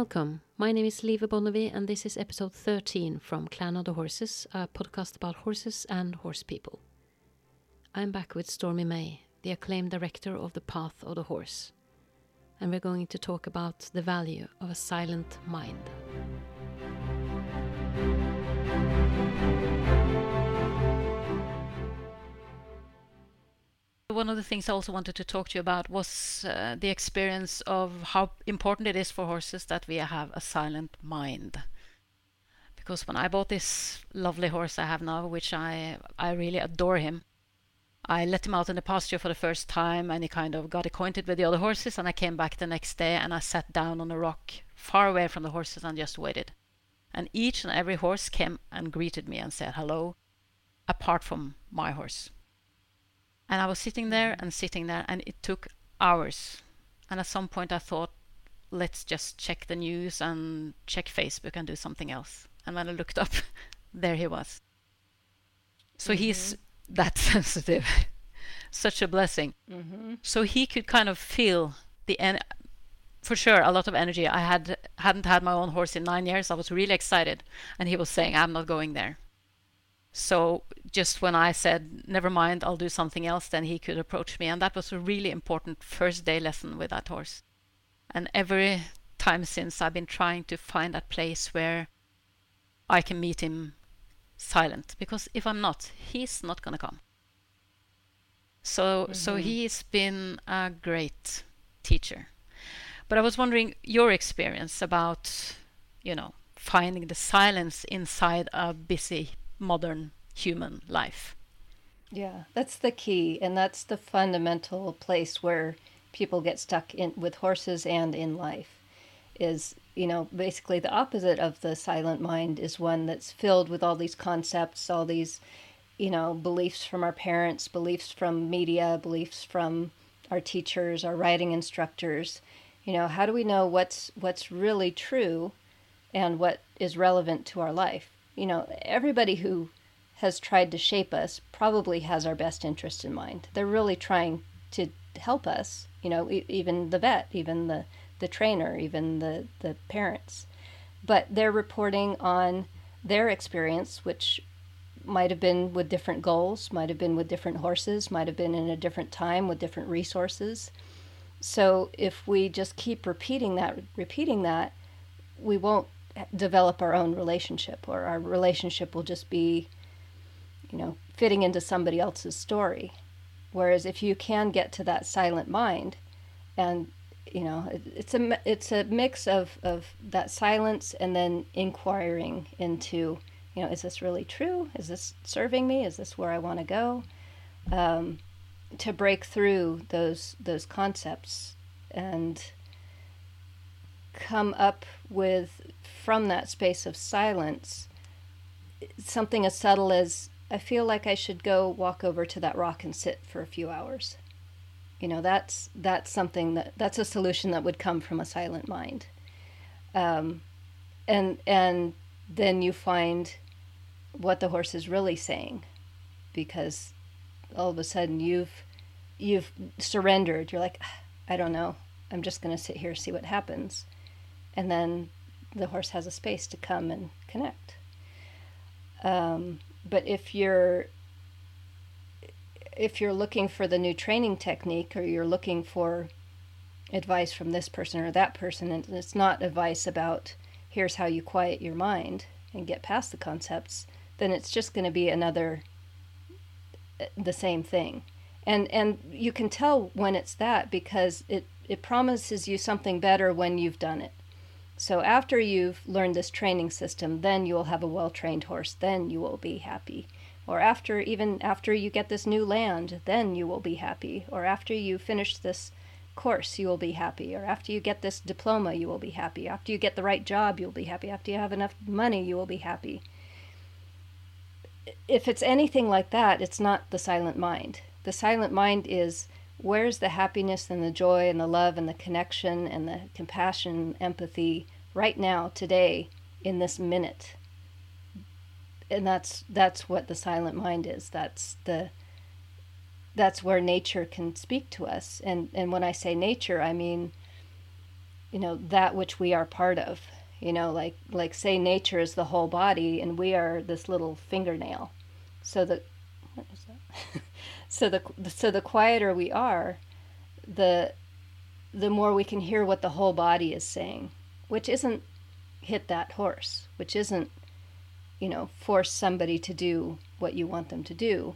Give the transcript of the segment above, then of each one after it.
Welcome. My name is Live Bonnevie, and this is episode 13 from Clan of the Horses, a podcast about horses and horse people. I'm back with Stormy May, the acclaimed director of The Path of the Horse, and we're going to talk about the value of a silent mind. One of the things I also wanted to talk to you about was uh, the experience of how important it is for horses that we have a silent mind. Because when I bought this lovely horse I have now, which I I really adore him, I let him out in the pasture for the first time and he kind of got acquainted with the other horses and I came back the next day and I sat down on a rock far away from the horses and just waited. And each and every horse came and greeted me and said hello, apart from my horse. And I was sitting there and sitting there, and it took hours. And at some point, I thought, let's just check the news and check Facebook and do something else. And when I looked up, there he was. So mm-hmm. he's that sensitive. Such a blessing. Mm-hmm. So he could kind of feel the en- for sure a lot of energy. I had hadn't had my own horse in nine years. I was really excited, and he was saying, "I'm not going there." So just when I said, never mind, I'll do something else, then he could approach me. And that was a really important first day lesson with that horse. And every time since, I've been trying to find that place where I can meet him silent. Because if I'm not, he's not going to come. So, mm-hmm. so he's been a great teacher. But I was wondering your experience about, you know, finding the silence inside a busy modern human life. Yeah, that's the key, and that's the fundamental place where people get stuck in with horses and in life. Is you know basically the opposite of the silent mind is one that's filled with all these concepts, all these you know beliefs from our parents, beliefs from media, beliefs from our teachers, our writing instructors. You know, how do we know what's what's really true and what is relevant to our life? You know, everybody who has tried to shape us probably has our best interest in mind. They're really trying to help us, you know, e- even the vet, even the, the trainer, even the, the parents. But they're reporting on their experience, which might have been with different goals, might have been with different horses, might have been in a different time with different resources. So if we just keep repeating that, repeating that, we won't develop our own relationship, or our relationship will just be you know, fitting into somebody else's story. Whereas if you can get to that silent mind, and you know, it, it's a it's a mix of of that silence and then inquiring into, you know, is this really true? Is this serving me? Is this where I want to go? Um, to break through those those concepts and come up with from that space of silence something as subtle as I feel like I should go walk over to that rock and sit for a few hours. You know, that's that's something that that's a solution that would come from a silent mind. Um, and and then you find what the horse is really saying, because all of a sudden you've you've surrendered. You're like, I don't know. I'm just going to sit here see what happens, and then the horse has a space to come and connect. Um, but if you're if you're looking for the new training technique or you're looking for advice from this person or that person and it's not advice about here's how you quiet your mind and get past the concepts then it's just going to be another uh, the same thing and and you can tell when it's that because it it promises you something better when you've done it so after you've learned this training system, then you will have a well-trained horse. Then you will be happy. Or after even after you get this new land, then you will be happy. Or after you finish this course, you will be happy. Or after you get this diploma, you will be happy. After you get the right job, you'll be happy. After you have enough money, you will be happy. If it's anything like that, it's not the silent mind. The silent mind is where's the happiness and the joy and the love and the connection and the compassion, empathy right now, today, in this minute? And that's that's what the silent mind is. That's the that's where nature can speak to us. And and when I say nature, I mean you know, that which we are part of. You know, like like say nature is the whole body and we are this little fingernail. So is that? so the so the quieter we are, the the more we can hear what the whole body is saying, which isn't hit that horse, which isn't you know, force somebody to do what you want them to do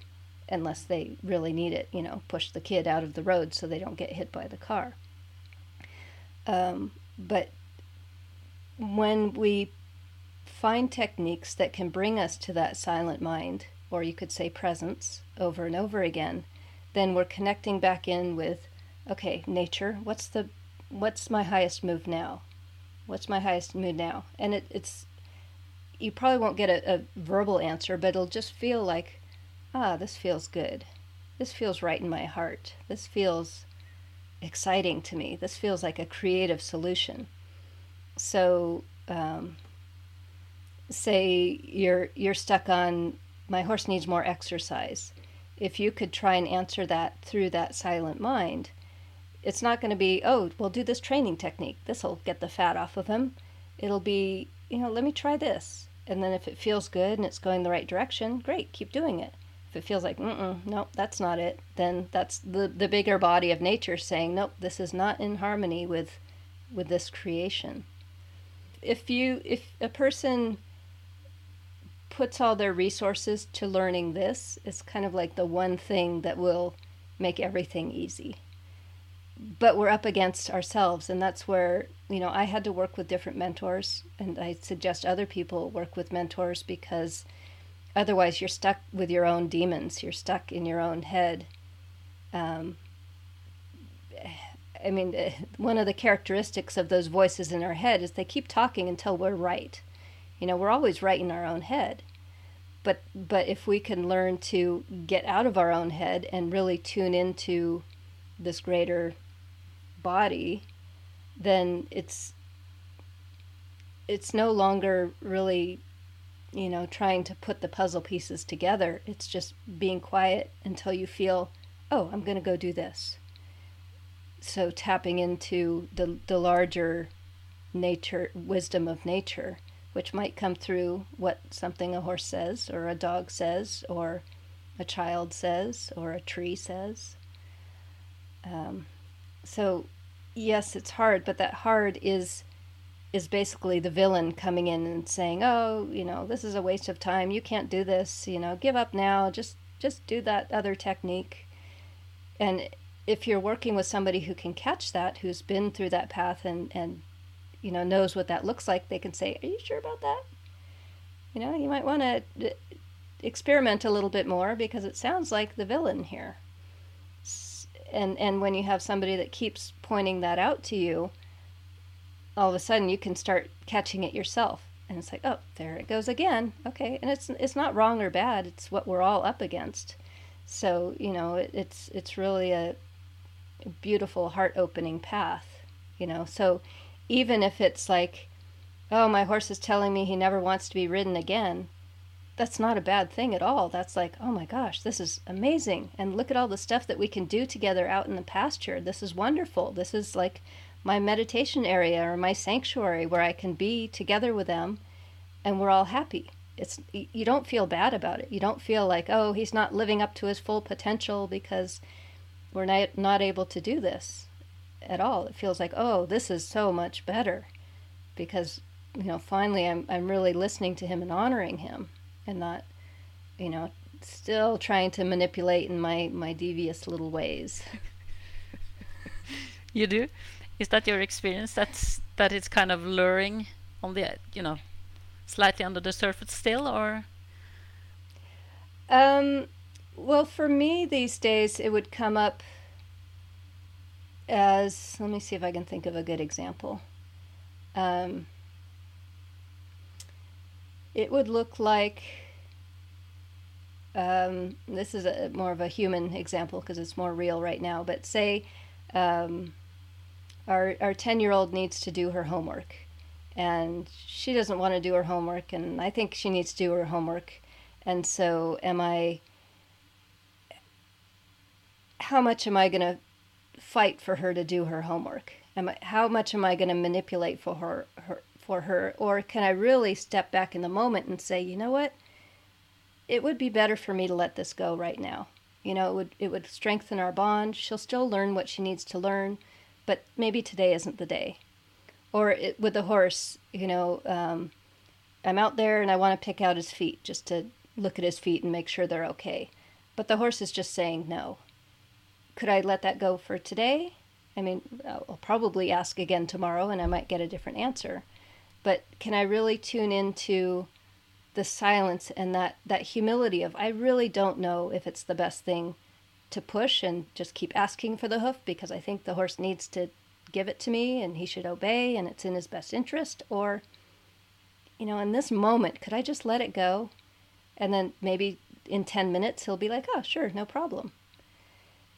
unless they really need it, you know, push the kid out of the road so they don't get hit by the car. Um, but when we find techniques that can bring us to that silent mind, or you could say presence, over and over again, then we're connecting back in with, okay, nature, what's the, what's my highest move now? What's my highest mood now? And it, it's, you probably won't get a, a verbal answer, but it'll just feel like, ah, this feels good. This feels right in my heart. This feels exciting to me. This feels like a creative solution. So, um, say you're you're stuck on my horse needs more exercise. If you could try and answer that through that silent mind, it's not going to be, oh, we'll do this training technique. This will get the fat off of him. It'll be, you know, let me try this. And then if it feels good and it's going the right direction, great, keep doing it. If it feels like, mm nope, that's not it, then that's the, the bigger body of nature saying, nope, this is not in harmony with, with this creation. If you, if a person puts all their resources to learning this, it's kind of like the one thing that will make everything easy. But we're up against ourselves and that's where you know i had to work with different mentors and i suggest other people work with mentors because otherwise you're stuck with your own demons you're stuck in your own head. Um, i mean one of the characteristics of those voices in our head is they keep talking until we're right you know we're always right in our own head. But but if we can learn to get out of our own head and really tune into this greater body, then it's it's no longer really you know trying to put the puzzle pieces together. It's just being quiet until you feel oh i'm going to go do this. So tapping into the the larger nature wisdom of nature which might come through what something a horse says or a dog says or a child says or a tree says um, so yes, it's hard, but that hard is is basically the villain coming in and saying, "Oh, you know, this is a waste of time. You can't do this. You know, give up now. Just just do that other technique." And if you're working with somebody who can catch that, who's been through that path and and you know knows what that looks like, they can say, "Are you sure about that?" You know, you might want to uh, experiment a little bit more because it sounds like the villain here. And and when you have somebody that keeps pointing that out to you all of a sudden you can start catching it yourself. And it's like oh there it goes again. Okay and it's it's not wrong or bad it's what we're all up against. So you know it, it's it's really a beautiful heart opening path you know? So even if it's like oh my horse is telling me he never wants to be ridden again that's not a bad thing at all. That's like, oh my gosh, this is amazing. And look at all the stuff that we can do together out in the pasture. This is wonderful. This is like my meditation area or my sanctuary where I can be together with them and we're all happy. It's you don't feel bad about it. You don't feel like, oh, he's not living up to his full potential because we're not not able to do this at all. It feels like, oh, this is so much better because you know, finally I'm I'm really listening to him and honoring him and not, you know, still trying to manipulate in my, my devious little ways. you do? Is that your experience? That's that it's kind of luring on the you know, slightly under the surface still, or? Um, well, for me these days, it would come up as let me see if I can think of a good example. Um, it would look like um, this is a more of a human example because it's more real right now. But say um, our our ten year old needs to do her homework, and she doesn't want to do her homework, and I think she needs to do her homework, and so am I. How much am I going to fight for her to do her homework? Am I, how much am I going to manipulate for her, her for her or can I really step back in the moment and say, "You know what? It would be better for me to let this go right now." You know, it would it would strengthen our bond. She'll still learn what she needs to learn, but maybe today isn't the day. Or it, with the horse, you know, um, I'm out there and I want to pick out his feet just to look at his feet and make sure they're okay. But the horse is just saying no. Could I let that go for today? I mean, I'll probably ask again tomorrow and I might get a different answer. But can I really tune into the silence and that, that humility of, I really don't know if it's the best thing to push and just keep asking for the hoof because I think the horse needs to give it to me and he should obey and it's in his best interest? Or, you know, in this moment, could I just let it go? And then maybe in 10 minutes, he'll be like, oh, sure, no problem.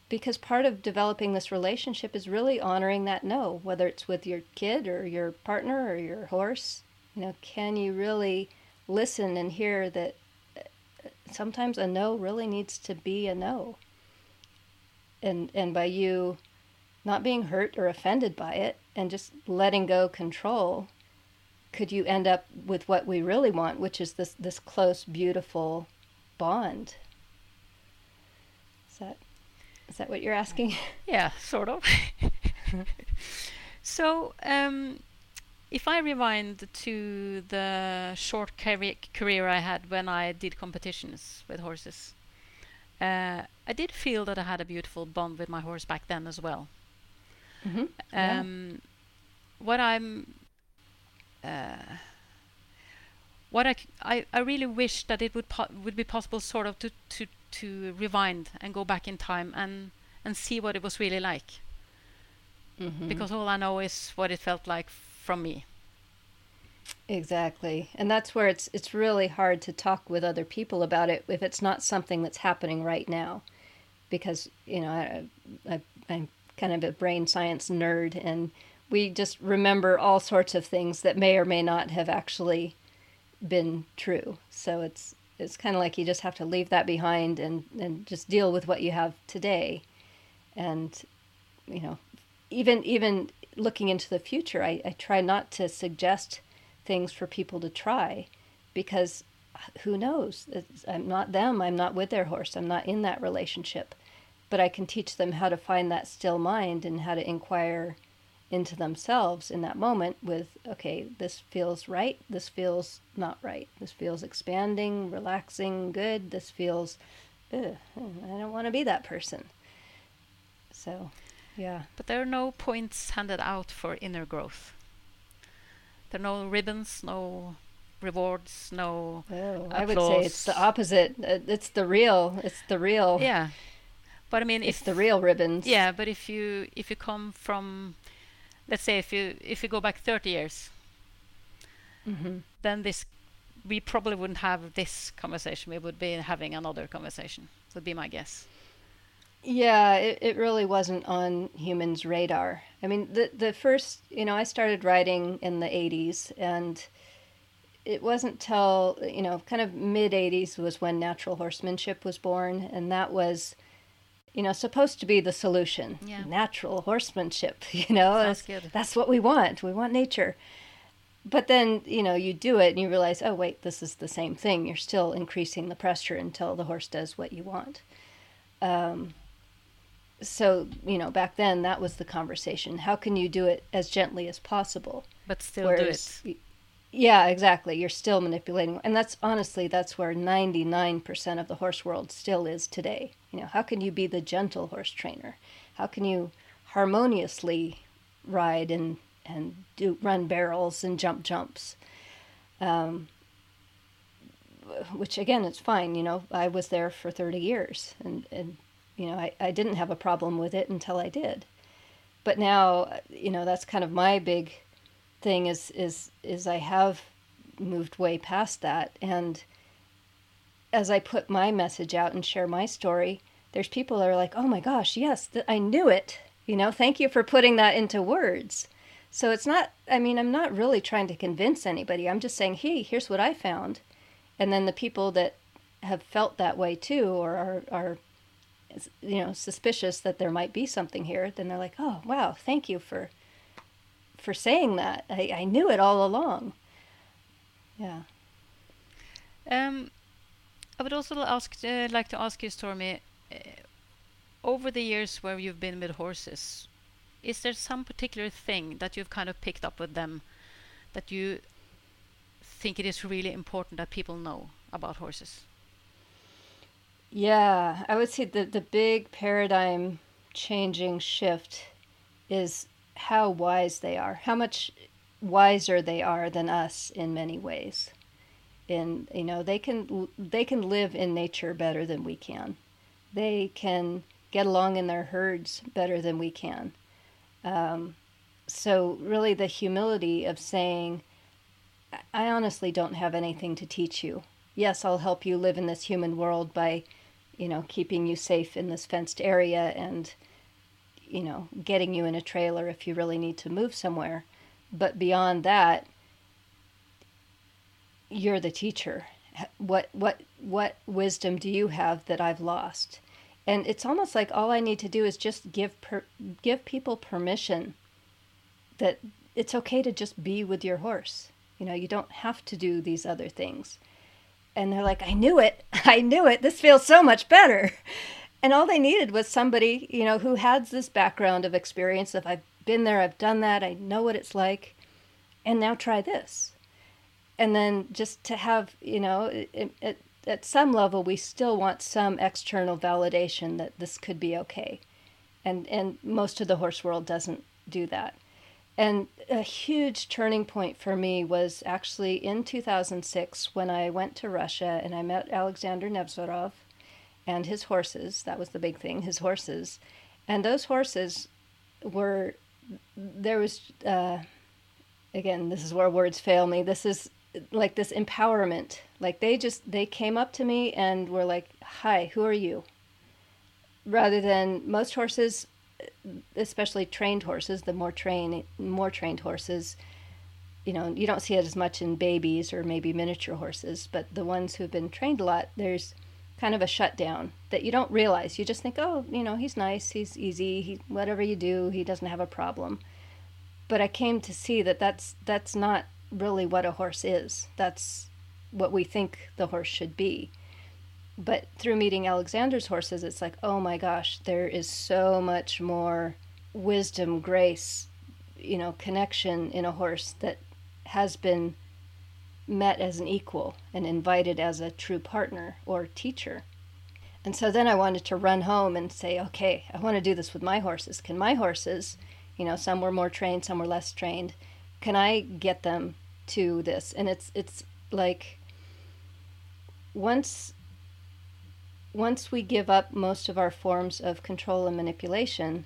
Because part of developing this relationship is really honoring that no, whether it's with your kid or your partner or your horse. You know, can you really listen and hear that uh, sometimes a no really needs to be a no? And, and by you not being hurt or offended by it and just letting go control, could you end up with what we really want, which is this, this close, beautiful bond? Is that is that what you're asking? Yeah, sort of. so, um, if I rewind to the short career I had when I did competitions with horses, uh, I did feel that I had a beautiful bond with my horse back then as well. Mm-hmm. Um, yeah. What I'm, uh, what I, I, I really wish that it would would be possible, sort of, to to to rewind and go back in time and and see what it was really like. Mm-hmm. Because all I know is what it felt like from me. Exactly. And that's where it's it's really hard to talk with other people about it if it's not something that's happening right now. Because, you know, I, I I'm kind of a brain science nerd and we just remember all sorts of things that may or may not have actually been true. So it's it's kind of like you just have to leave that behind and, and just deal with what you have today. And, you know, even even looking into the future, I, I try not to suggest things for people to try because who knows? It's, I'm not them. I'm not with their horse. I'm not in that relationship. But I can teach them how to find that still mind and how to inquire into themselves in that moment with okay this feels right this feels not right this feels expanding relaxing good this feels i don't want to be that person. So yeah. But there are no points handed out for inner growth. There are no ribbons no rewards no oh, i would say it's the opposite. Uh, it's the real it's the real. Yeah. But i mean it's if the real ribbons. Yeah but if you if you come from let's say if you if you go back 30 years mm-hmm. then this we probably wouldn't have this conversation. We would be having another conversation would be my guess. Yeah it, it really wasn't on humans radar. I mean the the first you know i started writing in the 80s and it wasn't till you know kind of mid 80s was when natural horsemanship was born and that was you know, supposed to be the solution. Yeah. Natural horsemanship, you know, that's, that's what we want. We want nature. But then, you know, you do it and you realize, oh, wait, this is the same thing. You're still increasing the pressure until the horse does what you want. Um, so, you know, back then that was the conversation. How can you do it as gently as possible? But still Whereas, do it. Yeah, exactly. You're still manipulating. And that's honestly, that's where 99% of the horse world still is today. You know, how can you be the gentle horse trainer? How can you harmoniously ride and, and do run barrels and jump jumps? Um, which again, it's fine. You know, I was there for 30 years and, and you know, I, I didn't have a problem with it until I did. But now, you know, that's kind of my big thing is is is I have moved way past that and as I put my message out and share my story, there's people that are like, "Oh my gosh, yes, th- I knew it." You know, thank you for putting that into words. So it's not I mean, I'm not really trying to convince anybody. I'm just saying, "Hey, here's what I found." And then the people that have felt that way too or are are you know, suspicious that there might be something here, then they're like, "Oh, wow, thank you for for saying that. I, I knew it all along. Yeah. Um, I would also ask, uh, like to ask you, Stormy, uh, over the years where you've been with horses, is there some particular thing that you've kind of picked up with them that you think it is really important that people know about horses? Yeah, I would say the the big paradigm changing shift is how wise they are, how much wiser they are than us in many ways. In you know, they can they can live in nature better than we can. They can get along in their herds better than we can. Um, so really, the humility of saying, "I honestly don't have anything to teach you. Yes, I'll help you live in this human world by." you know, keeping you safe in this fenced area and, you know, getting you in a trailer if you really need to move somewhere. But beyond that, you're the teacher. What what what wisdom do you have that I've lost? And it's almost like all I need to do is just give per, give people permission that it's okay to just be with your horse. You know, you don't have to do these other things and they're like, I knew it. I knew it. This feels so much better. And all they needed was somebody, you know, who has this background of experience of I've been there, I've done that, I know what it's like, and now try this. And then just to have, you know, it, it, at some level, we still want some external validation that this could be okay. And, and most of the horse world doesn't do that. And a huge turning point for me was actually in 2006 when I went to Russia and I met Alexander Nevzorov and his horses. That was the big thing, his horses. And those horses were, there was, uh, again, this is where words fail me. This is like this empowerment. Like they just, they came up to me and were like, Hi, who are you? Rather than most horses especially trained horses, the more trained more trained horses, you know, you don't see it as much in babies or maybe miniature horses, but the ones who've been trained a lot, there's kind of a shutdown that you don't realize. You just think, oh, you know, he's nice, he's easy, he whatever you do, he doesn't have a problem. But I came to see that that's that's not really what a horse is. That's what we think the horse should be but through meeting Alexander's horses, it's like, oh my gosh, there is so much more wisdom, grace, you know, connection in a horse that has been met as an equal and invited as a true partner or teacher. And so then I wanted to run home and say, okay, I want to do this with my horses. Can my horses, you know, some were more trained, some were less trained, can I get them to this? And it's it's like once once we give up most of our forms of control and manipulation,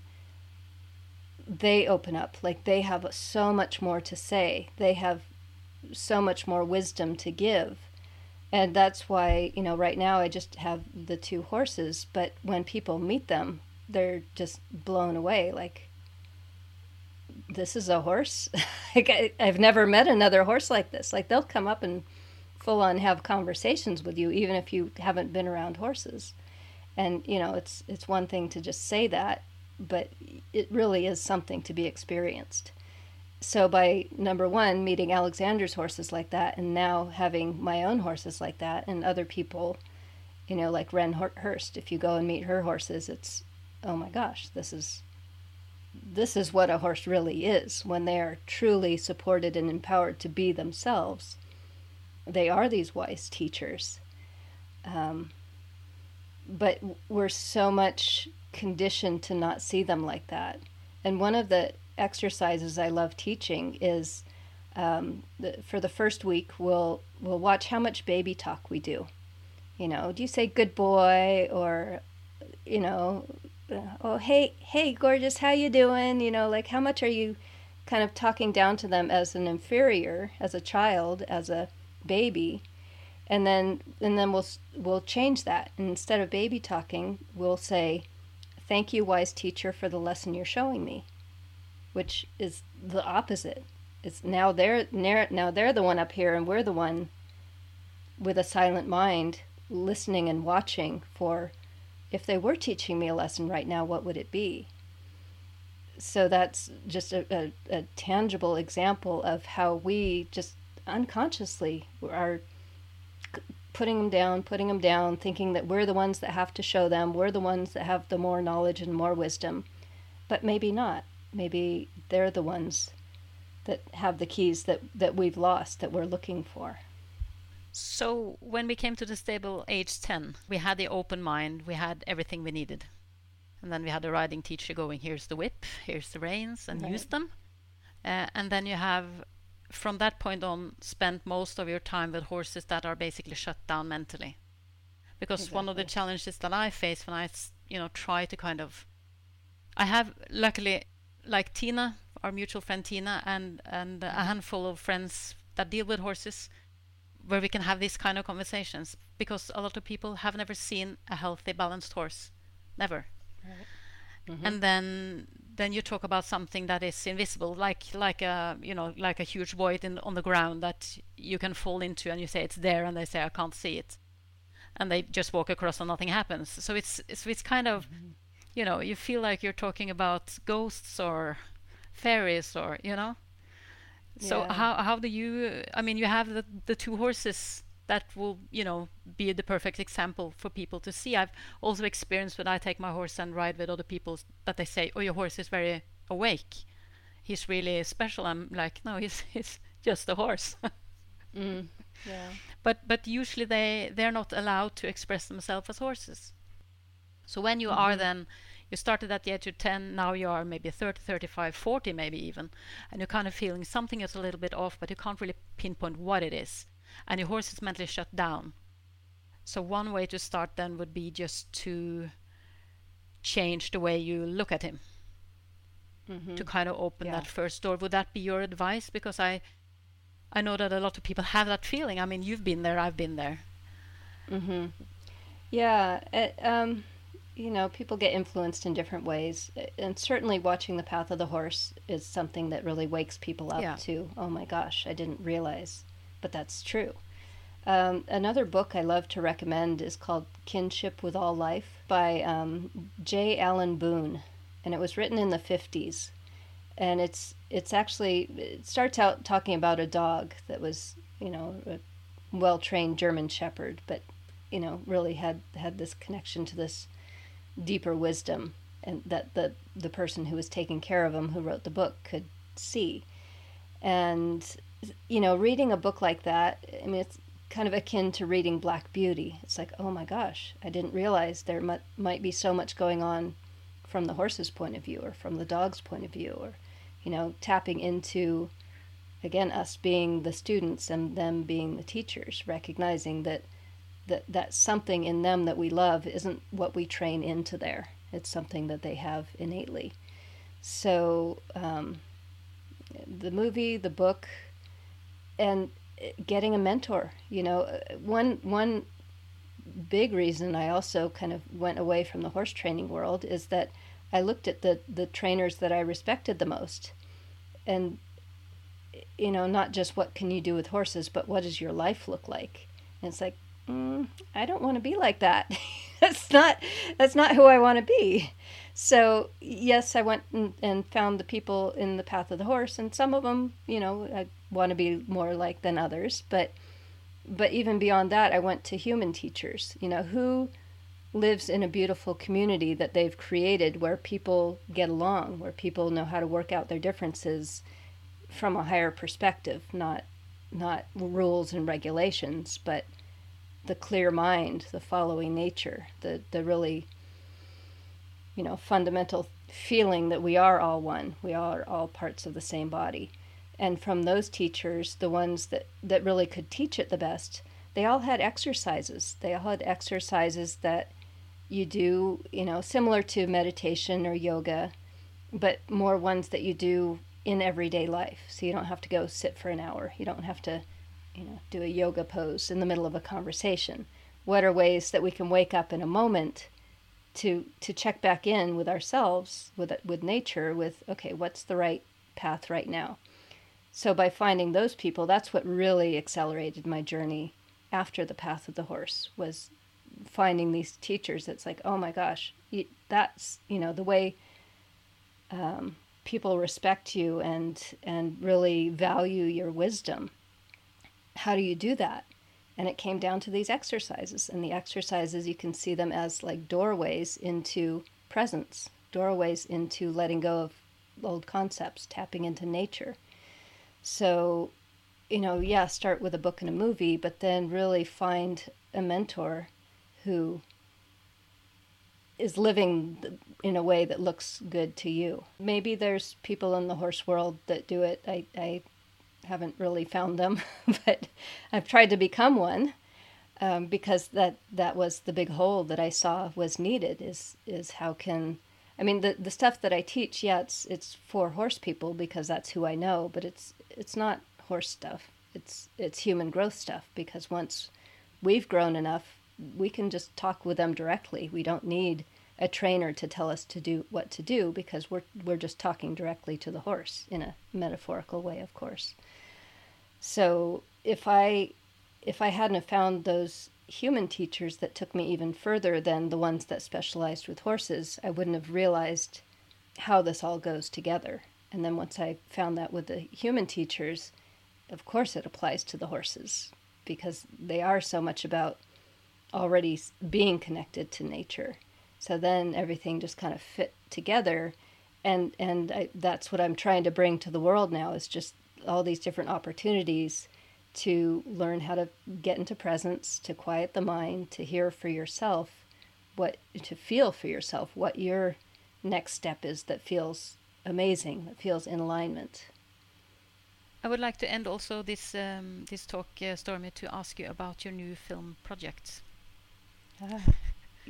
they open up. Like they have so much more to say. They have so much more wisdom to give. And that's why, you know, right now I just have the two horses, but when people meet them, they're just blown away. Like, this is a horse? like, I, I've never met another horse like this. Like, they'll come up and full on have conversations with you even if you haven't been around horses and you know it's it's one thing to just say that but it really is something to be experienced so by number one meeting alexander's horses like that and now having my own horses like that and other people you know like ren hurst if you go and meet her horses it's oh my gosh this is this is what a horse really is when they are truly supported and empowered to be themselves they are these wise teachers. Um, but we're so much conditioned to not see them like that. And one of the exercises I love teaching is um, the, for the first week, we'll, we'll watch how much baby talk we do. You know, do you say good boy or, you know, oh, hey, hey, gorgeous, how you doing? You know, like how much are you kind of talking down to them as an inferior, as a child, as a baby? And then and then we'll we'll change that. And instead of baby talking we'll say thank you wise teacher for the lesson you're showing me which is the opposite. It's now they're now they're the one up here and we're the one with a silent mind listening and watching for if they were teaching me a lesson right now what would it be so that's just a, a, a tangible example of how we just unconsciously are putting them down, putting them down, thinking that we're the ones that have to show them, we're the ones that have the more knowledge and more wisdom. But maybe not. Maybe they're the ones that have the keys that, that we've lost that we're looking for. So, when we came to the stable age 10, we had the open mind, we had everything we needed. And then we had a riding teacher going, here's the whip, here's the reins, and right. use them. Uh, and then you have from that point on spent most of your time with horses that are basically shut down mentally because exactly. one of the challenges that i face when i you know try to kind of i have luckily like tina our mutual friend tina and and a handful of friends that deal with horses where we can have these kind of conversations because a lot of people have never seen a healthy balanced horse never right. mm-hmm. and then then you talk about something that is invisible, like like a you know like a huge void in on the ground that you can fall into, and you say it's there, and they say I can't see it, and they just walk across and nothing happens. So it's so it's kind of mm-hmm. you know you feel like you're talking about ghosts or fairies or you know. So yeah. how how do you? I mean, you have the the two horses that will you know be the perfect example for people to see i've also experienced when i take my horse and ride with other people that they say oh your horse is very awake he's really special i'm like no he's he's just a horse mm, yeah but but usually they they're not allowed to express themselves as horses so when you mm-hmm. are then you started at the age of 10 now you are maybe 30 35 40 maybe even and you're kind of feeling something is a little bit off but you can't really pinpoint what it is and your horse is mentally shut down. So one way to start then would be just to change the way you look at him. Mm-hmm. To kind of open yeah. that first door. Would that be your advice? Because I I know that a lot of people have that feeling. I mean, you've been there, I've been there. Mhm. Yeah, it, um you know, people get influenced in different ways. And certainly watching The Path of the Horse is something that really wakes people up yeah. to, oh my gosh, I didn't realize but that's true. Um, another book I love to recommend is called Kinship with All Life by um, J. Allen Boone, and it was written in the 50s. And it's it's actually it starts out talking about a dog that was you know a well trained German Shepherd, but you know really had had this connection to this deeper wisdom, and that the the person who was taking care of him, who wrote the book, could see. And you know, reading a book like that, I mean, it's kind of akin to reading Black Beauty. It's like, oh my gosh, I didn't realize there might, might be so much going on from the horse's point of view or from the dog's point of view or, you know, tapping into, again, us being the students and them being the teachers, recognizing that that, that something in them that we love isn't what we train into there. It's something that they have innately. So, um, the movie, the book, and getting a mentor. You know, one one big reason I also kind of went away from the horse training world is that I looked at the the trainers that I respected the most, and you know, not just what can you do with horses, but what does your life look like? And it's like, mm, I don't want to be like that. that's not that's not who I want to be. So yes, I went and, and found the people in the path of the horse, and some of them, you know, I want to be more like than others. But but even beyond that, I went to human teachers. You know, who lives in a beautiful community that they've created where people get along, where people know how to work out their differences from a higher perspective, not not rules and regulations, but the clear mind, the following nature, the the really you know, fundamental feeling that we are all one. We are all parts of the same body. And from those teachers, the ones that, that really could teach it the best, they all had exercises. They all had exercises that you do, you know, similar to meditation or yoga, but more ones that you do in everyday life. So you don't have to go sit for an hour. You don't have to, you know, do a yoga pose in the middle of a conversation. What are ways that we can wake up in a moment to to check back in with ourselves with with nature with okay what's the right path right now so by finding those people that's what really accelerated my journey after the path of the horse was finding these teachers it's like oh my gosh that's you know the way um, people respect you and and really value your wisdom. How do you do that? And it came down to these exercises. And the exercises you can see them as like doorways into presence, doorways into letting go of old concepts, tapping into nature. So, you know, yeah, start with a book and a movie, but then really find a mentor who is living in a way that looks good to you. Maybe there's people in the horse world that do it. I, I haven't really found them, but I've tried to become one um, because that that was the big hole that I saw was needed. Is is how can I mean the the stuff that I teach? Yeah, it's it's for horse people because that's who I know, but it's it's not horse stuff. It's it's human growth stuff because once we've grown enough, we can just talk with them directly. We don't need a trainer to tell us to do what to do because we're we're just talking directly to the horse in a metaphorical way, of course. So if I if I hadn't found those human teachers that took me even further than the ones that specialized with horses, I wouldn't have realized how this all goes together. And then once I found that with the human teachers, of course it applies to the horses because they are so much about already being connected to nature. So then everything just kind of fit together, and and I, that's what I'm trying to bring to the world now is just all these different opportunities to learn how to get into presence, to quiet the mind, to hear for yourself what to feel for yourself what your next step is that feels amazing, that feels in alignment. I would like to end also this um, this talk, uh, Stormy, to ask you about your new film project. Ah,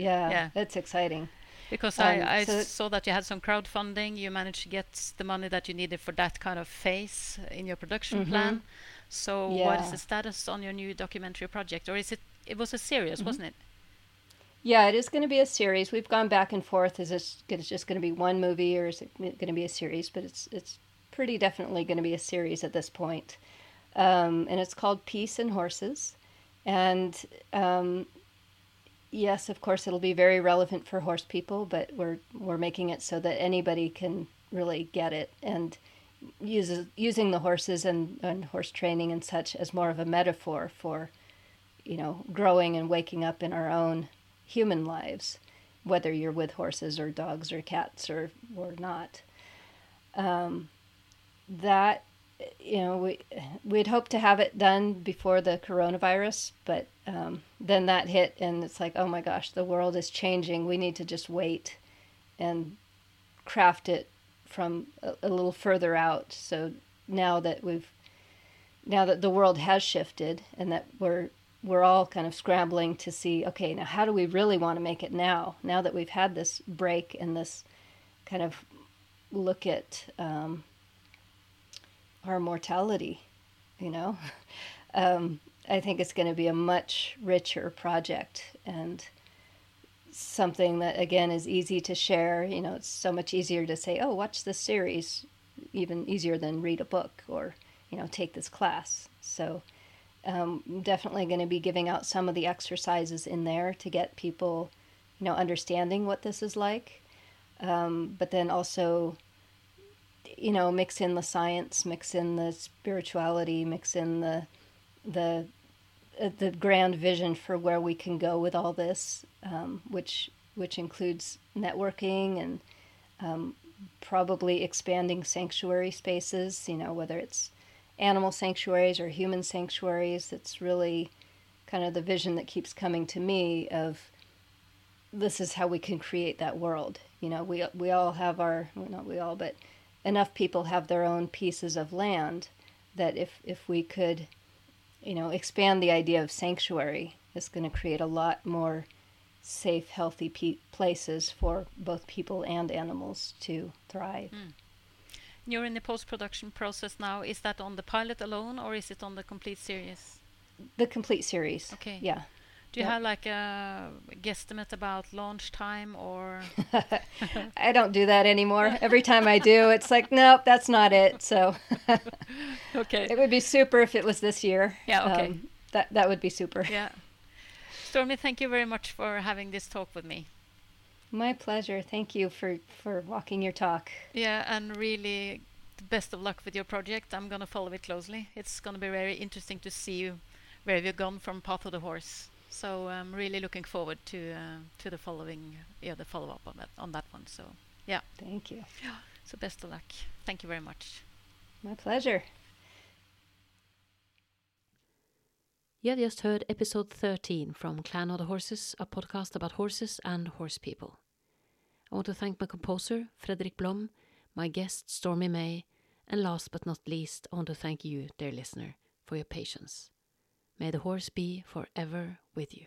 yeah, yeah, that's exciting. Because um, I, I so saw that you had some crowdfunding. You managed to get the money that you needed for that kind of phase in your production mm -hmm. plan. So, yeah. what is the status on your new documentary project, or is it? It was a series, mm -hmm. wasn't it? Yeah, it is going to be a series. We've gone back and forth. Is this just going to be one movie, or is it going to be a series? But it's it's pretty definitely going to be a series at this point. Um, and it's called Peace and Horses. And um, yes, of course, it'll be very relevant for horse people, but we're we're making it so that anybody can really get it and uses using the horses and, and horse training and such as more of a metaphor for, you know, growing and waking up in our own human lives, whether you're with horses or dogs or cats or, or not. Um, that, you know, we, we'd hoped to have it done before the coronavirus, but um, then that hit and it's like, oh my gosh, the world is changing. We need to just wait and craft it from a, a little further out. So now that we've now that the world has shifted and that we're we're all kind of scrambling to see okay now how do we really want to make it now now that we've had this break and this kind of look at um, our mortality you know um, i think it's going to be a much richer project and something that again is easy to share you know it's so much easier to say oh watch this series even easier than read a book or you know take this class so um, definitely going to be giving out some of the exercises in there to get people, you know, understanding what this is like. Um, but then also, you know, mix in the science, mix in the spirituality, mix in the the uh, the grand vision for where we can go with all this, um, which which includes networking and um, probably expanding sanctuary spaces. You know, whether it's animal sanctuaries or human sanctuaries. It's really kind of the vision that keeps coming to me of this is how we can create that world. You know, we we all have our well, not we all, but enough people have their own pieces of land that if if we could, you know, expand the idea of sanctuary, it's going to create a lot more safe, healthy pe- places for both people and animals to thrive. Mm you're in the post-production process now. Is that on the pilot alone, or is it on the complete series? The complete series. Okay. Yeah. Do you yep. have like a guesstimate about launch time or? I don't do that anymore. Every time I do, it's like, nope, that's not it. So. okay. It would be super if it was this year. Yeah. Okay. Um, that that would be super. Yeah. Stormy, thank you very much for having this talk with me. My pleasure. Thank you for, for walking your talk. Yeah, and really the best of luck with your project. I'm going to follow it closely. It's going to be very interesting to see where you've gone from Path of the Horse. So I'm really looking forward to uh, to the following, yeah, the follow up on that on that one. So yeah. Thank you. So best of luck. Thank you very much. My pleasure. You have just heard episode 13 from Clan of the Horses, a podcast about horses and horse people. I want to thank my composer, Frederick Blom, my guest, Stormy May, and last but not least, I want to thank you, dear listener, for your patience. May the horse be forever with you.